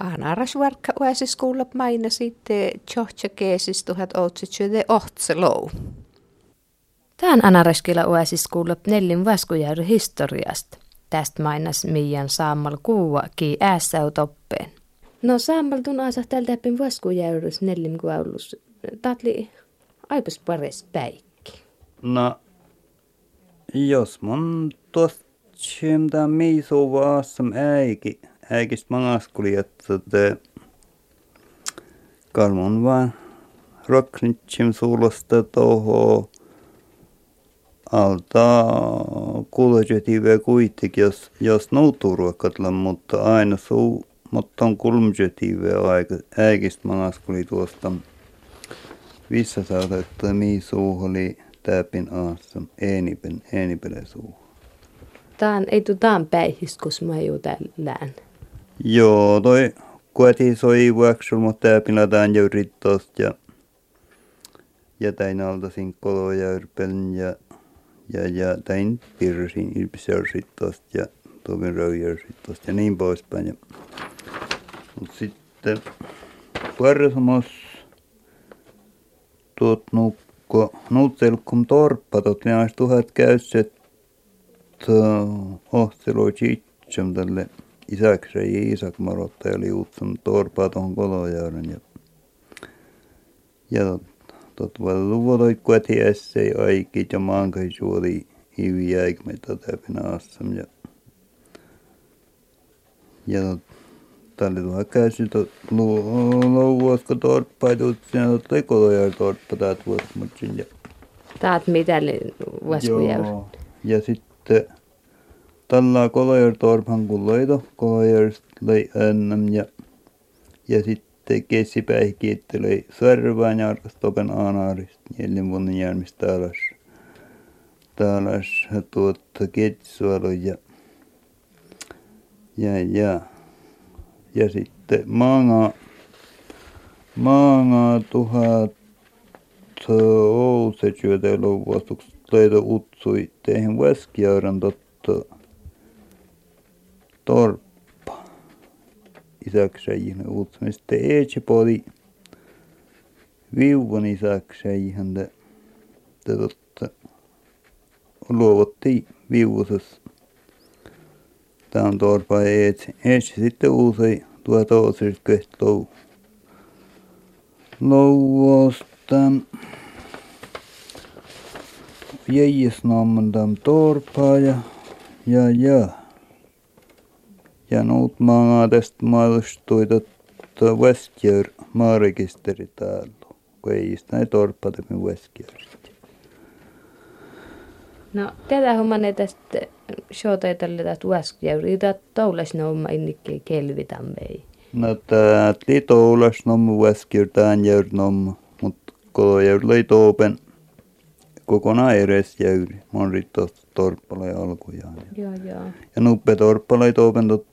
Anarasvarkka uäsiskuulla maina sitten Georgia keesis 1808 lou. Tämän Anaraskilla uäsiskuulla neljän vaskujärry historiasta. Tästä mainas Mian saamal kuua ki äässä toppeen. No saamal tun asa tältä eppin vaskujärrys neljän kuaulus. Tatli aipas pares päikki. No, jos mun tuosta Tjemda miso vaasam äiki, äikistä mangaskuli, että kalmon vaan roknitsem suulosta toho alta kuljetive kuitenkin, jos, jos nouturuokatla, mutta aina suu, mutta on kulmjetive äikistä mangaskuli tuosta vissä saada, että miso oli täpin aassa, enipen, enipele suu. Taan, ei tu taan päihis, kus mä juu tällään. Joo, toi kueti soi vuoksul, mutta tääpillä tään jo rittost ja ja tain altasin kolojärpen ja ja, ja tain pirsin ilpisjärsittäst ja tovin röijärsittäst ja niin poispäin. Ja, mut sitten puolisomas tuot nukko, nuuttelkum torppa, tot näistä tuhat käyset ohteloi Chitsam tälle isäksi ja Iisak Marotta ja liutsam torpaa tuohon Kolojärven ja ja tot, tot luvodoit kueti essei aikit ja maankai suoli hivi jäikmeitä täpinä assam ja ja tot, tälle tuohon käsi tot louvuosko torppaa ja tot lekolojär torppa täät vuosmutsin ja Taat mitä. Joo. Ja sitten tällä Kolajärtorpan kun loito Kolajärst löi ennem ja, ja sitten kesipäihki, että löi Sörvään ja Stopen Aanaarista neljän vuoden jäämistä alas. Täällä tuotta Ketsualu ja, ja, ja, ja sitten maanga, maanga tuhat Ousetyötä luvuostukset löitä utsui teihin Väskiäyrän totta torppa. Isäksäjihin utsui. Sitten Eetsipoli viuvan isäksäjihin te, totta luovutti viuvusessa. Tämä on torpa Eetsi. Eetsi sitten uusi tuo toisesta köhtä lou. Louvosta Jäjesnammen torpaa ja, ja, ja. Ja nuut maa tästä maallistui totta Westjör maarekisteri täällä. Kun ei näin torppa temi Westjörstä. No, tätä homma ne tästä showta tälle tästä Westjör. Itä toulas nomma innikkei kelvitämme. No tää toulas nomma Westjör tään jör nomma. Mut kun jör löi toupen kokonaan edes jäyri. Mä oon ja alkujaan. Joo, joo. Ja nuppe torppala ei toupen tot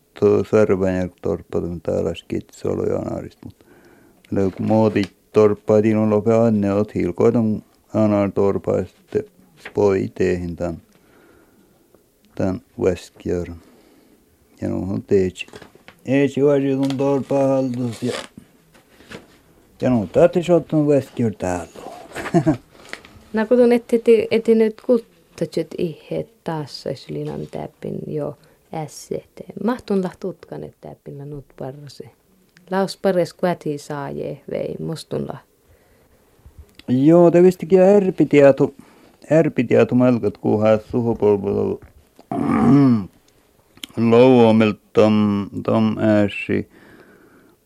olo ja anaarista. Mutta löykö muoti torppa, että on lope anne, ot hilkoitan anar sitten poi teihin tämän, tämän Westjörn. Ja nuohon teetsi. Eetsi vaisi tuon torppa haltus ja ja no tätä sottan Westjörn täällä. No kun ette, ette nyt kuttatut ihe taas olisi linan täppin jo ässete. Mahtun lah tutkan, että täppillä nut parse. Laus pares kväti saaje vei mustunla. Joo, te vistikin ärpitietu, ärpitietu melkat kuhaa suhupolvelu louomilta tom, tom ääsi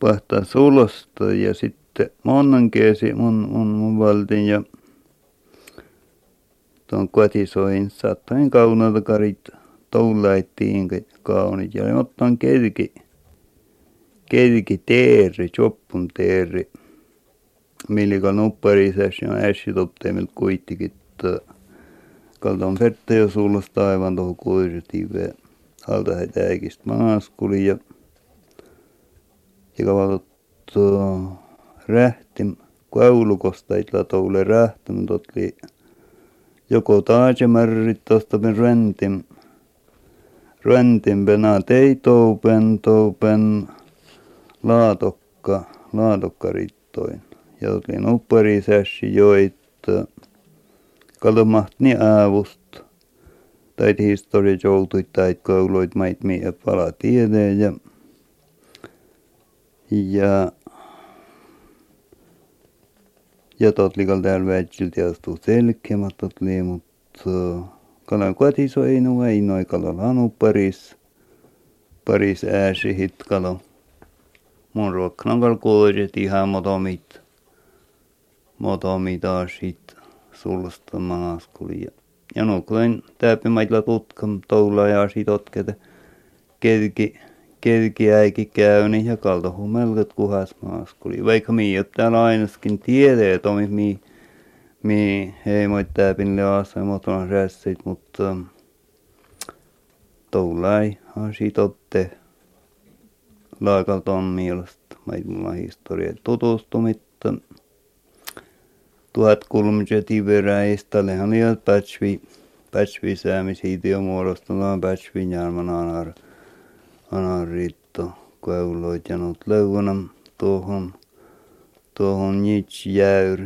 pahtaa sulosta ja sitten monen keesi mun, mun, mun valtin ja tuon kotisoin saattain kaunata karit toulaittiin kaunit ja ottan kerki kerki teeri, choppun teeri. Millika nupparisäs ja ässi topteemil kuitenkin, on fette jo suulosta aivan tuohon kuiritive alta heitä äikistä maaskuli ja ja kavalot rähti kaulukosta itla toule rähti, mutta oli joko taasemärrit tuosta ben rentim, rentim bena tei toupen, toupen laatokka, laatokkarittoin. Ja olin uppari sässi joit, kalmahti aavust. Tai historia joutui tai kouluit mait mie pala tiedeen ja ja ja totlikal täällä väitsilti astuu selkeämät totli, mutta kalan kotiso ei no ei noin kalan anu paris paris ääsi hit kalan mun ruokkanan kalkuoiset ihan motomit. Motomit taas hit sulsta manaskuli ja ja nukleen täpimaitla tutkam toula ja sit otkete kerki kerki äiki käyni ja kaltohu melket kuhas maaskuli. Vaikka mi täällä ainakin tiedee, että omi mi, mi heimoit täpinle asa moton rässit, mutta toulai on sit otte laakalta on mielestä. Mä historia tutustumitta. Tuhat kulmiset iveräistä, lehan liian pätsvi, pätsvi säämi siitä jo muodostunut pätsvi järman anar, anar riitto, kueuloit ja nuut leuvonam tuohon, tuohon nits jäyr,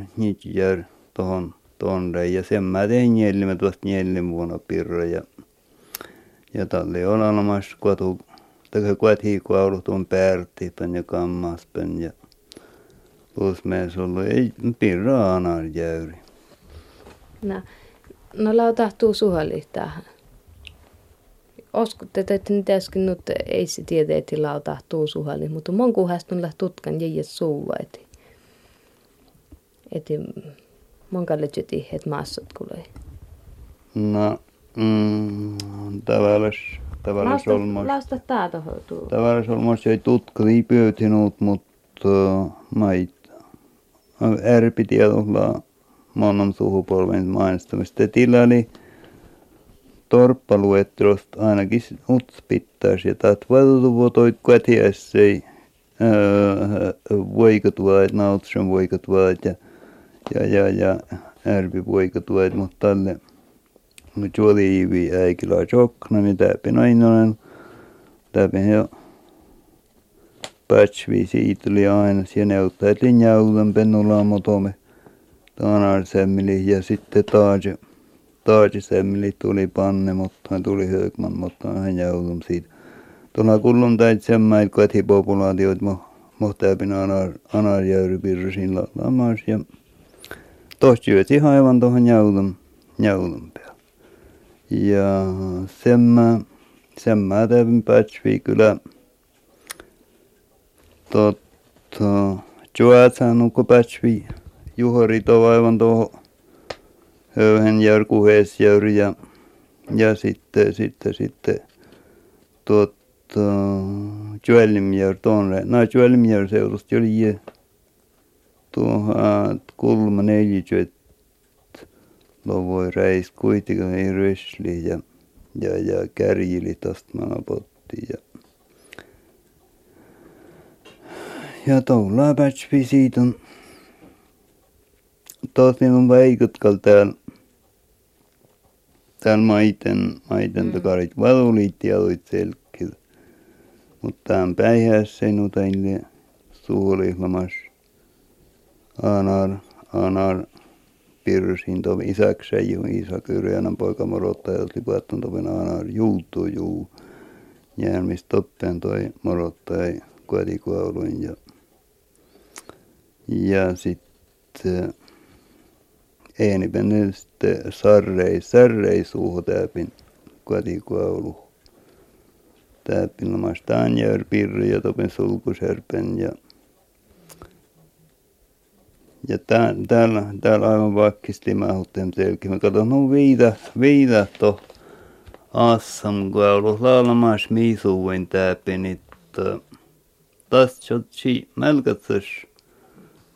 tuohon tonne. Ja sen mä tein jäljimä tuosta jäljim vuonna pirra ja, ja talle on olemassa kotu, tai kotiin kueulut on päärtipän ja kammaspen ja Plus me ollut ei pirraana jäyri. No, no lautahtuu suhalihtaa. Oskutte, että nyt äsken nyt ei se tiedä, että lautahtuu suhali, mutta mon kuhastun läht tutkan jäijä suuva, että että mon kalletseti, että maassat kulee. No, mm, tavallis, tavallis olmos. Lasta taata hoituu. Tavallis olmos ei tutka ei pyytinut, mutta mait ärpitiedolla monen suhupolven mainostamista. Tillä oli torppaluettelosta ainakin utspittaisi, ja taat valtuvuotoit kotiessei voikatuvat, nautsen voikatuvat ja, ja, ja, ja. Ärpi voikatuvat, mutta tälle. Nyt oli ivi äikillä jokkana, mitä pinoin täpin jo pätsvi siitä oli aina. Siellä neuvottaa, että linjaulan pennulla motome. Tanar semmili ja sitten taas taas semmili tuli panne, mutta tuli högman, mutta hän jaulum siitä. Tuolla kullun täit semmäil kotipopulaatiot, mutta äpin anar, anar pirsin lamas ja tosta syöti aivan tuohon jaulum, jaulum päällä. Ja semmä, semmä täpin pätsvi kyllä totta, Joatsan nuko pätsvi juhori aivan tuohon höyhen järkuhees jäyri ja, ja sitten, sitten, sitten totta, Juellimjär tuonne, no Juellimjär seudusta oli je, tuohon kulma neljätyöt lovoi reis kuitenkin ei rösli ja, ja, ja kärjili tosta potti ja ja tuolla pätsvi siitä on taas minun väikutkal täällä täällä maiten, maiten mm. takarit valulit ja olit selkkil. Mutta tämän päihässä ei nuta ille suolihlamas anar, anar pirsin tovi isäksä ju isä kyrjänän poika morottaja oli puhuttun toven anar juutu juu. Jäämistä toppen toi morottaja kotikuoluin ja ja sitten Eenipen sitten sarrei, sarrei suuhu täpin kotikoulu. Täpin lomas Tanjär Pirri ja topin sulkusärpen ja ja tää, täällä, täällä aivan vakkisti mä hutten selkeä. Mä katson, no viida, viida to assam kuulu laulamas miisuuin täpin, että tästä sotsi melkatsas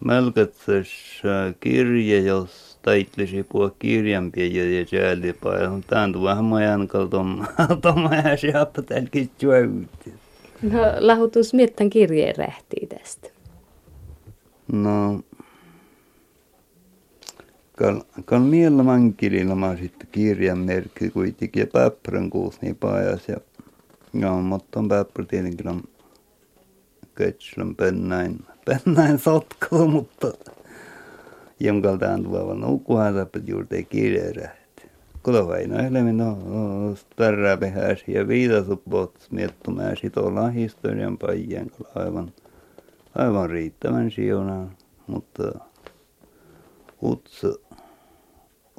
Melkatses kirje, jos taitlisi puhua kirjanpia ja jäälipaa. Ja tämän tuon vähän majan kalton majan siappa tälläkin juovutti. No lahutus miettän kirjeen rähtii tästä. No, kal, kal miellä mankililla mä sitten kirjan merkki kuitenkin ja päppärän kuusi niin pajas ja ja mutta on päppärä tietenkin on ketslän pennäin, pennäin sotkalla, mutta jonkaltaan tuolla nukuhan tappat juuri kirjeerät. Kolovaina elämä no, starra behäs ja viitasut bots miettumään sitolaan historian pajien aivan, aivan riittävän siunaan, mutta utsa,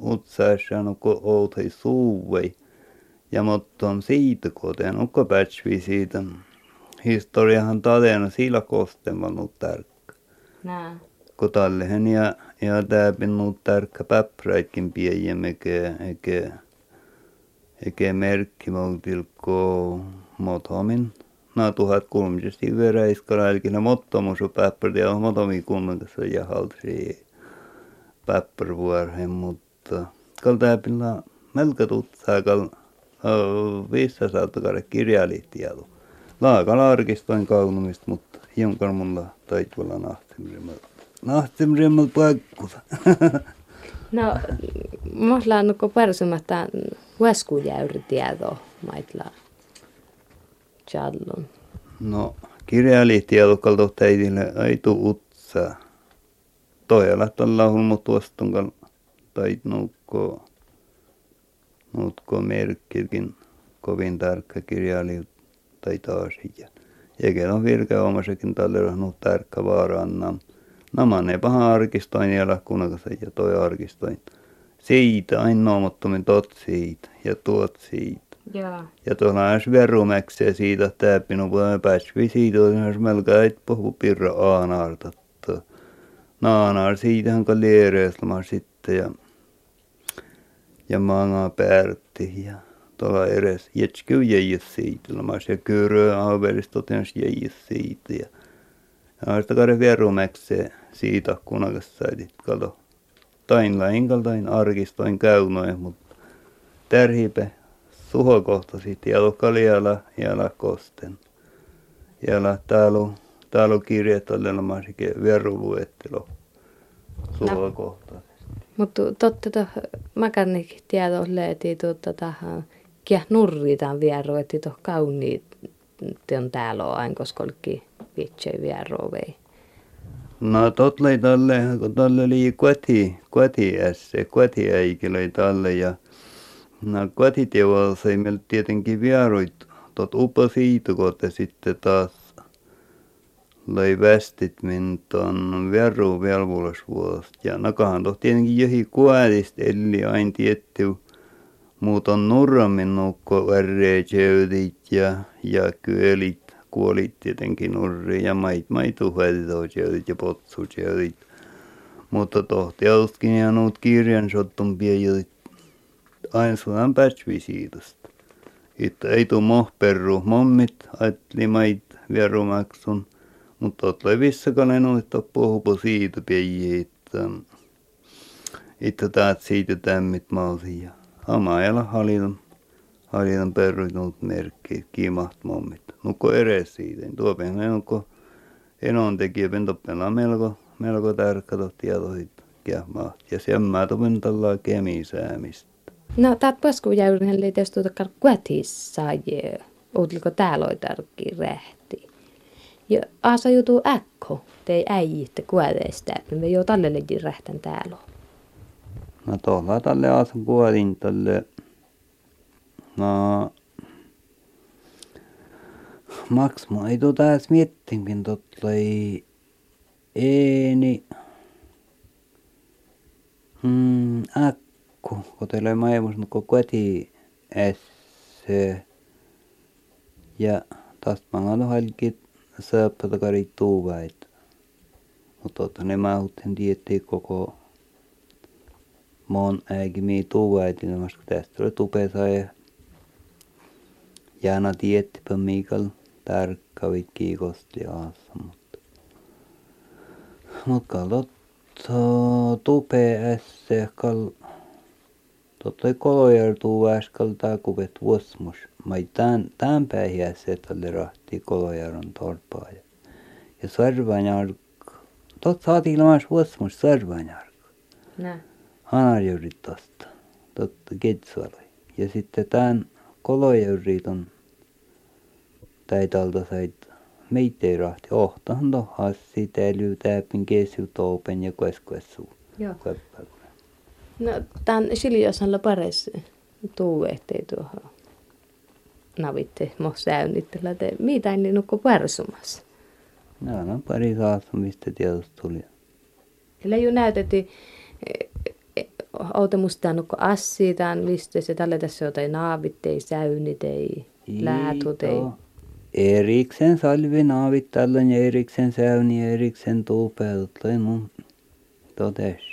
utsaissa on outai suuvei ja mutta on siitä koteen, onko pätsvi siitä. Historiahan tadena sillä kostemanut tärkkä. Nää. Kotallehen ja, ja täpin nuut tärkkä päpräikin piejämeke, eikä, eikä merkki muutilko motomin. Na tuhat kulmisesti veräiskala, eli ne mottomuus on päppärdi ja motomi kunnassa ja haltsi päppärvuorhen, mutta kal täpillä melko tutsaa, kal vissä saattaa kirjaalihtielu. Laakala arkistoin kaunumista, mutta jonkan mulla taitvala nahtimrimalla. Nahtimrimalla paikkuta. no, mulla on nuko persumatta hueskujäyri tieto maitla challon. No, kirjaalihtielu kalto teidille ei tuu utsaa. Toijalla tällä hulmu tuostun tait nukko, nukko merkkikin kovin tarkka kirjailijoita tai taas. Ja eikä on virka omasekin no tarkka vaaranna. Nämä ne paha arkistoin ja lakkunakassa ja toi arkistoin. Siitä ainoamattomin tot siitä ja tuot siitä. Joo. Ja tuolla on verumäkseen siitä, että minun puhumme pääsvi siitä, on melkein et puhu pirra aanaarta. Naanaar siitähän kun liereeslama sitten ja ja maanga päätti ja tuolla edes jätsky jäi siitä. No mä se kyyrö aaverista tens jäi siitä ja sitä kare vierumäkseen siitä kunakas saitit kato. Tain lainkaltain arkistoin käynoin, mutta tärhipä suhokohta sitten ja kaljala ja kosten. Ja täällä täällä kirjat oli mä sikin vieruluettelo suhokohta. Mutta totta to makarnik tieto leeti tuota tähän kia nurritaan vieru, että to kauniit on täällä aina koskolki vitsei vieru vei. No tot lei tälle, kun tälle oli koti, koti ässe, koti äiki lei tälle ja no kotitievassa ei meillä tietenkin vieruit, tot upo siitä, kun sitten taas löi västit min tuon vieru velvollisuudesta. Ja nakahan toh tietenkin johi kuolista, eli aina tietty muut on nurramin nukko värreet ja, ja kyölit, kuolit tietenkin nurri ja mait maitu häditojeudit ja potsujeudit. Mutta tohtiaustkin ja nuut kirjan sottun piejudit aina sulan pätsvisiitosta. Että ei tuu mohperru mommit, ajatteli mait vierumaksun mutta vissakaan on, että puhupo siitä pieni, että, että täät siitä tämmit malsi ja amaajalla halitan, halitan perruinut merkki, kiimaht mommit. Nukko eres siitä, tuo penä nukko enon tekijä pentoppena melko, melko tärkeä tietoit ja sen mä topen tällä kemisäämistä. No, taat pasku jäyrin tietysti tuota kuetissa, Ootliko täällä tarkki rehti? Ja asa jutu äkko, tei kuoleista, että me jo tälle legin rähtän täällä. No tuolla tälle asan puolin tälle, no maks mä ei tuota edes miettinkin ei eeni, mm, äkku, kun teillä ei maailmassa kun koti esse ja taas mä oon halkit kari tuuvait. Mutta otta ne mahutten tiettii koko mon äigimi tuuvait, niin kun tästä oli tupesa ja Jana tiettipä Mikael tarkkavit kiikosti aassa, mutta mut kallot tupe ässä kal Totta kolojartuu äskal takuvet vuosmus. Mai tämän, tämän päihiässä tälle rahti kolojaron torpaa. Ja, ja sarvanjark. Tot saatiin lamas vuosmus sarvanjark. Nä. Hanarjurit tosta. Totta ketsualai. Ja sitten tämän kolojarit on täitalta sait meitä ei rahti. Ohtahan to hassi, täly, täpin, kesu, toupen ja kueskuessu. Joo. No, tämän Siljosalla pares tuu, ettei tuohon navitte mo säynnittellä. Te mitä en nukko parsumassa? No, no pari mistä tietysti tuli. Eli jo näytettiin outemusta nukko assitaan, mistä se tälle tässä jotain naavit, ei säynit, ei läätut, ei. Eriksen salvi naavit tällä ja eriksen säyni, eriksen tuupeut, mun totes.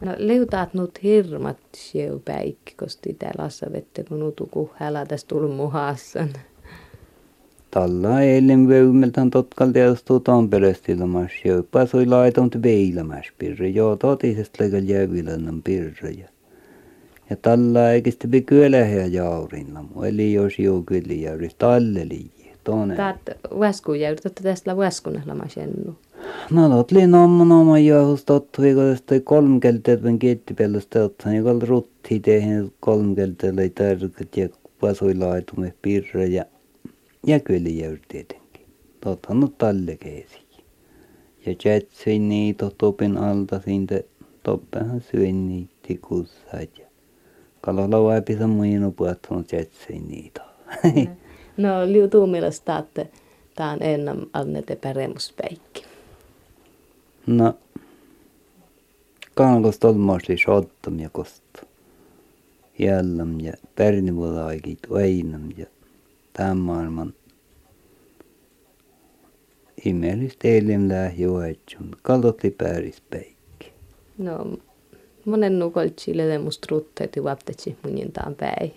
No leutaat nut hirmat sjeu päikki, kosti täällä vette, kun nutu kuhällä tästä tullut muhassan. Tällä eilen vöymeltän totkal teostuu Tamperestillemas sjeu. Pasoi laiton veilämäs pirre. Joo, totisesta leikal jävilänän pirre. Ja, ja tällä eikä sitten pidä kyöläheä jaurinna. Eli jos joo kyllä jäyris talle liian. Täät väsku jäyrit, tästä väskunella mä sennu. No tottui, kun tästä kolme kelteet vain kiettipelosta ottaa, niin kun rutti tehen kolme kelteet oli tärkeät ja pasoi laitumme pirre ja ja kyllä jäyri tietenkin. No talle keesi. Ja jätsin niitä topin alta siitä, toppehan syön niitä kussaat ja kalalla vaipisa muino puhuttanut jätsin niitä. No liutuu mielestä, että tämä on ennen annete No, kankos tolmoisi shottam ja kosta. Jällam ja pärnivuolaikit väinam ja tämän maailman ihmeellistä elim lähjuetsun. Kalotli päirispäikki. No, monen nukoltsi ja vaptetsi munintaan päin.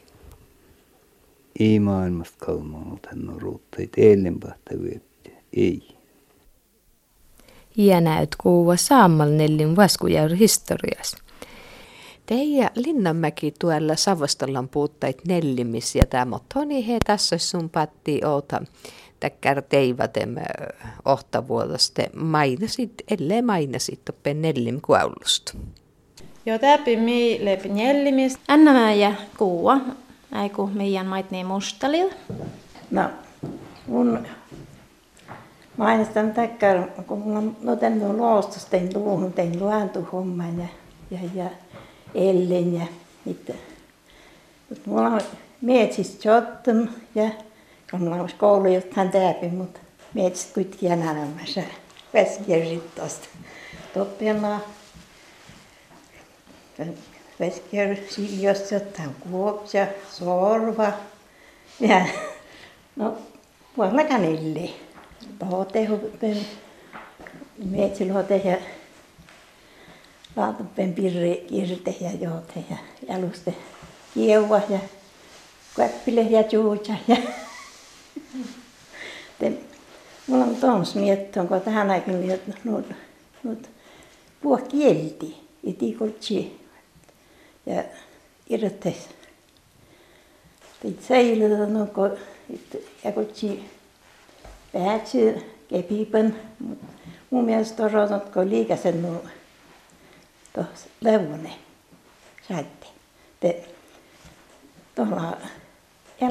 Ei maailmasta kalmanut hän on rutteet elinpahta Ei ja näyt kuuva saammal nellin vaskujaur historias. Teija Linnanmäki tuolla Savostolan puuttait nellimis ja tämä Toni he tässä sun patti outa täkkär teivatem ohtavuodoste mainasit, ellei mainasit oppe nellim kuaulusta. Joo, täpi mi lepi nellimis. Anna mä ja kuua, aiku meidän mait niin mustalil. No, mun mainistan täkkär, kun mulla on no tänne loostus tein tuohon, tein luontohomman ja, ja, ja ellen ja mitä. Mutta mulla on mietsis jottun ja kun mulla on koulu jotain täpi, mutta mietsis kuitenkin enämässä väskijärjit tosta. Toppiana väskijär siljosta jotain kuopsia, sorva ja no puolella kanille. Pahotehu metsälote ja laatupen pirri kirte ja joote ja jaluste kieuva ja käppile ja juuja ja mulla on tons miettoon, kun tähän aikaan oli nuut, nuut puhua kielti, iti koltsi ja irrottes. Teit säilytä kun ja koltsi päätsi kepipen. Mun mielestä rotatko liikasen nu tuossa leuone. Saitte. Te tuolla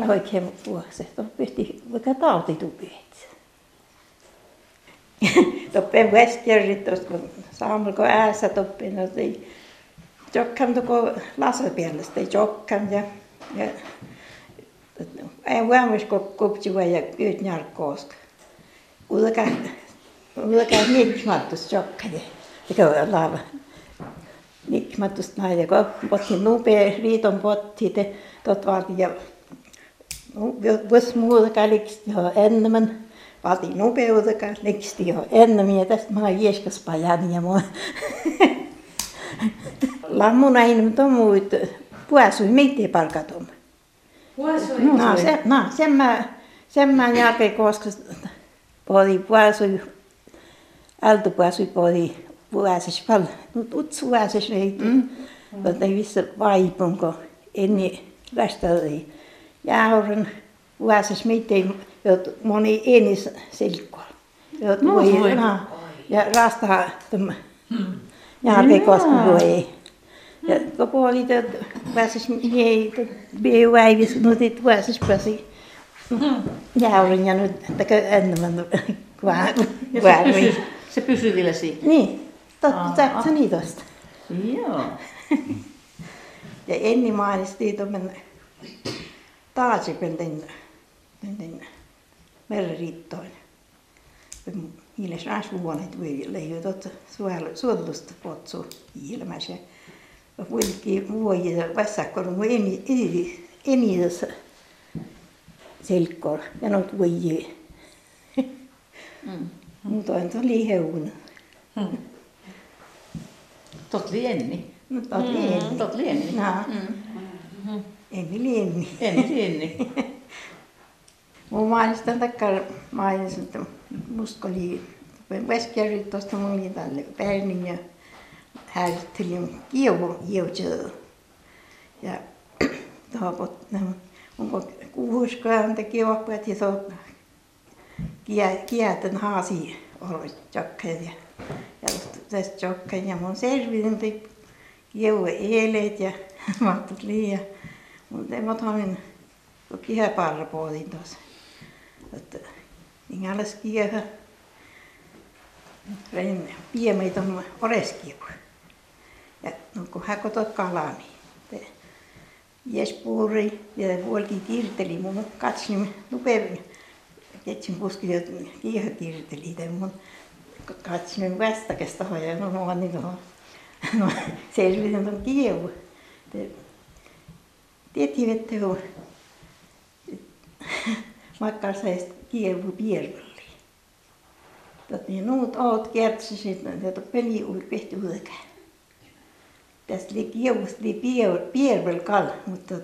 oikein vuoksi. Tuo pysti vaikka tauti tupiet. Toppen tuossa kun saamulko äässä toppen. No jokkan tuko lasapielestä jokkan ja ja ei huomis kopsua ja yhtä narkooska ulka ulka nikmattus jokkade mikä on lava nikmattus naija kun potti nupea riiton potti te tot vaati ja vuos muuta liksti jo enemmän vaati nopeutta liksti jo enemmän ja tästä mä jieskas pajani ja mua. Lammun aina tomuit puasui miten palkatum No, se, no, sen mä, sen mä jälkeen koska podi puasui alto puasui podi puasis pal nyt utsu puasis ei mutta ei missä vaipunko. Eni lähtöi jauren puasis miten jot moni enis silkkua jot voi na ja rasta tum jälkeen koska voi. Ja kun puoli että pääsis ei biuäivis nyt et pääsis pääsi Ja olin ja nyt enemmän väärin. Se pysyy vielä siinä. Niin, totta niin tosta. Joo. Ja Enni mainitsi tuommoinen taasipen merriittoin. Niille saas vuonet voi leijotot suotusta potsu ilmässä. Ja vuolikin vuoji ja vassakkoon mun eni, eni, eni selkkor ja not vuoji. Mm. Mutta on tuo liheun. Mm. Tot lienni. On lienni. Tot lienni. No, Mm. eni lienni. En lienni. Mun mainistan takkar mainitsin, että musta oli Westjärvi tuosta mun liitalle Bernin ja härttelin kievu jiutjö. Ja tuopot, onko kuuhuskaan te kievappuet ja tuo kietän haasi oli jokkeen ja ja tästä ja mun selvitin te kievu eilet ja mahtut liian. Mutta en mä toin kieparra puolin tuossa. Että minkälaista kiehä rein piemeitä on oreskivu. Ja no kun hän kotot niin ješpūrai, volgi tirdeli, mun katsin lupevi, ketsin kuskil kiiha tirdeli, tai mun katsin västä, kes taha ja no ma niin no, no selvisin on kiihu. Tiettiin, että on makkar saisi kiihu piirvalli. Tot niin nuut oot kertsisit, että peli oli pehti uudekäin. Tästä kievust oli pierval kal, mutta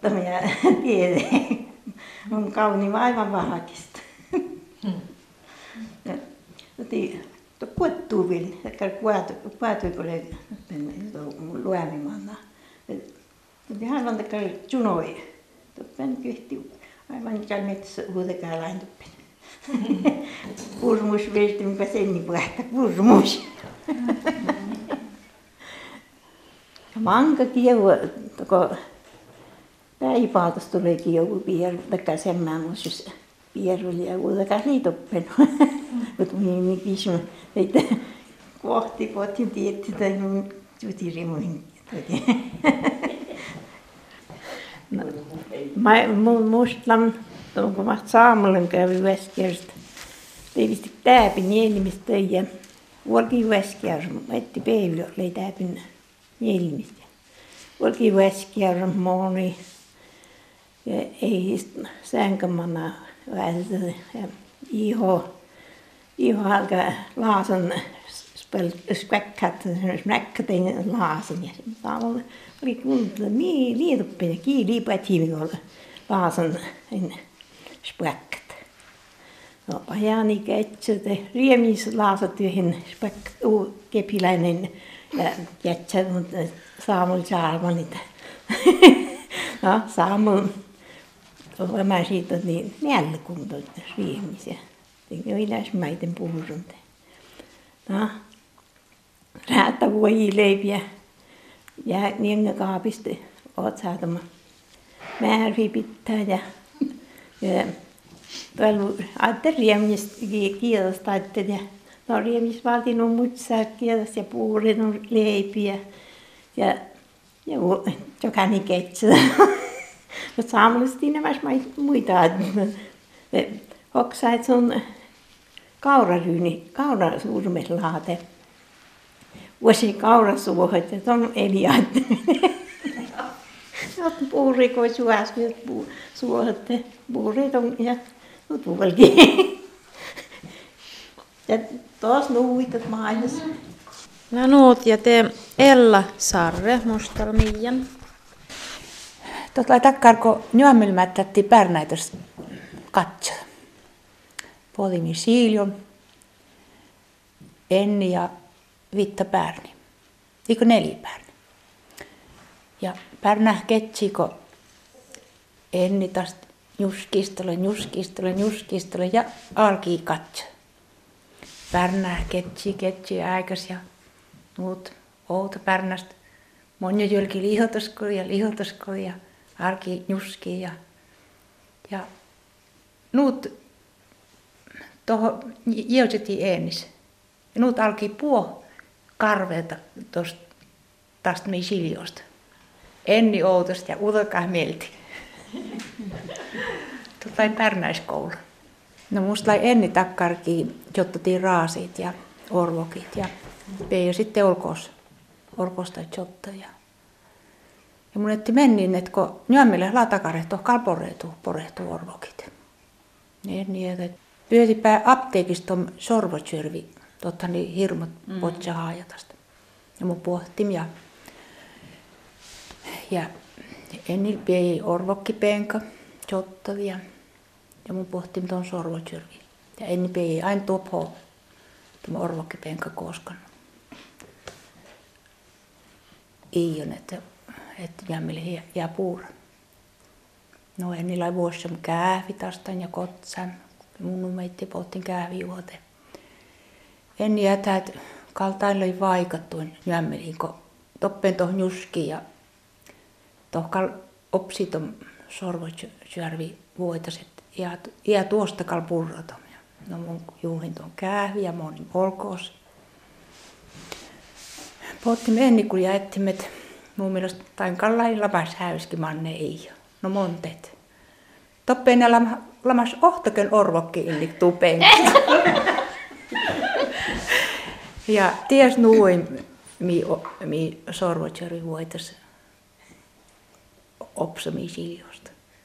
tämä jää tiede. On kauni aivan vahakista. To kuottuu vielä, että oli luemimanna. Toti hän on tekee junoi. Toppen kyhti aivan täällä metsässä huudekaan laintuppen. Purmus virti, mikä senni puhetta, purmus. Ja manga kieu toko päivaatas tuli kieu pier taka semmä musis pieruli ja uuda kahli toppen mut mi mi kisu et kohti kohti tietti tai nu juti rimuin toti Mä muistan, kun mä saamallin kävi Väskijärjestä, teivistä täpin, nienimistä ja vuorki Väskijärjestä, etti päivillä oli täpin nielimistä. Vuolki Väskär, moni. Ja ei sänkämänä. Ja iho, iho alkaa laasan späkkat, smäkkaten laasan. Ja tavallaan oli kuullut niin ja kiili pätiivikolla laasan en späkkat. No pajani ketsete riemis laasat yhden kepiläinen ja jätsä mutta saamul saarmanit. no saamul mä siitä niin nälkunta riemis ja jo iläs maiten puhurunte. No räätä voi leipiä ja niin kaapista oot saatama määri pitää ja, ja tuolla ajattelin kiitosta ajattelin ja no valtin on mutsaa kiitos ja puurin on leipiä ja ja jokainen ketsä. Mutta saamallisesti nämä muita hoksait sun kauraryyni, kaurasuurmelaate vuosi kaurasuohot ja tuon eli ajatteleminen. Olet puuri, kun suosi, suohot, puuri on ja tuolki. Taas nuuitat maailmassa. No nuut ja te Ella Sarre, mustal Miian. Tuolla takkarko nyömmelmättätti pärnäitös katso. Polimi Siiljon, Enni ja Vitta Pärni. Eikö neljä Pärni? Ja Pärnä ketsiko Enni taas juskistele, juskistele, juskistele ja alki katso. Pärnä ketsi, ketsi aikas ja muut outo Pärnästä. Monja jölki lihotuskoli ja lihotuskoli ja arki juski ja, ja nuut tuohon jäytettiin eennis. Ja nuut alki puo karveeta tuosta tästä meidän siljosta. Enni outosta ja mielti. Tuota ei pärnäiskoulu. No musta lai enni takkarki, jottotiin raasit ja orvokit ja ja sitten olkos, olkosta jotta ja ja mun etti mennin, että kun nyömmille latakarehto kalporeetu porehtu orvokit. Niin, niin, että pyötipä apteekista on sorvotsyrvi, totta niin hirmut mm. potsa haajatasta. Ja mun pohtim ja, ja enil piei orvokkipenka, jotta ja, mun pohtim tuon sorvotsyrvi. Ja enil piei aina tuopo, tuon orvokkipenka koskan. Iion, että että jämmille jää puura. No en niillä vuosia käävi tastan ja kotsan. Mun meitti polttin käävi juote. En jätä, että kaltain löi vaikattuin jämmeliin, kun toppen tohon juski ja tohkal opsiton sorvosyörvi voitaset ja, ja tuosta kal purratom. No mun juuhin tuon käävi ja monin polkoos. Pohtimme ennen kuin jättimet mun mielestä tain kallai lamas häyski manne ei. No montet. Toppeen lama, lamas ohtoken orvokki illik tupeen. ja ties nuin mi, mi sorvotseri voitas opsami siljosta.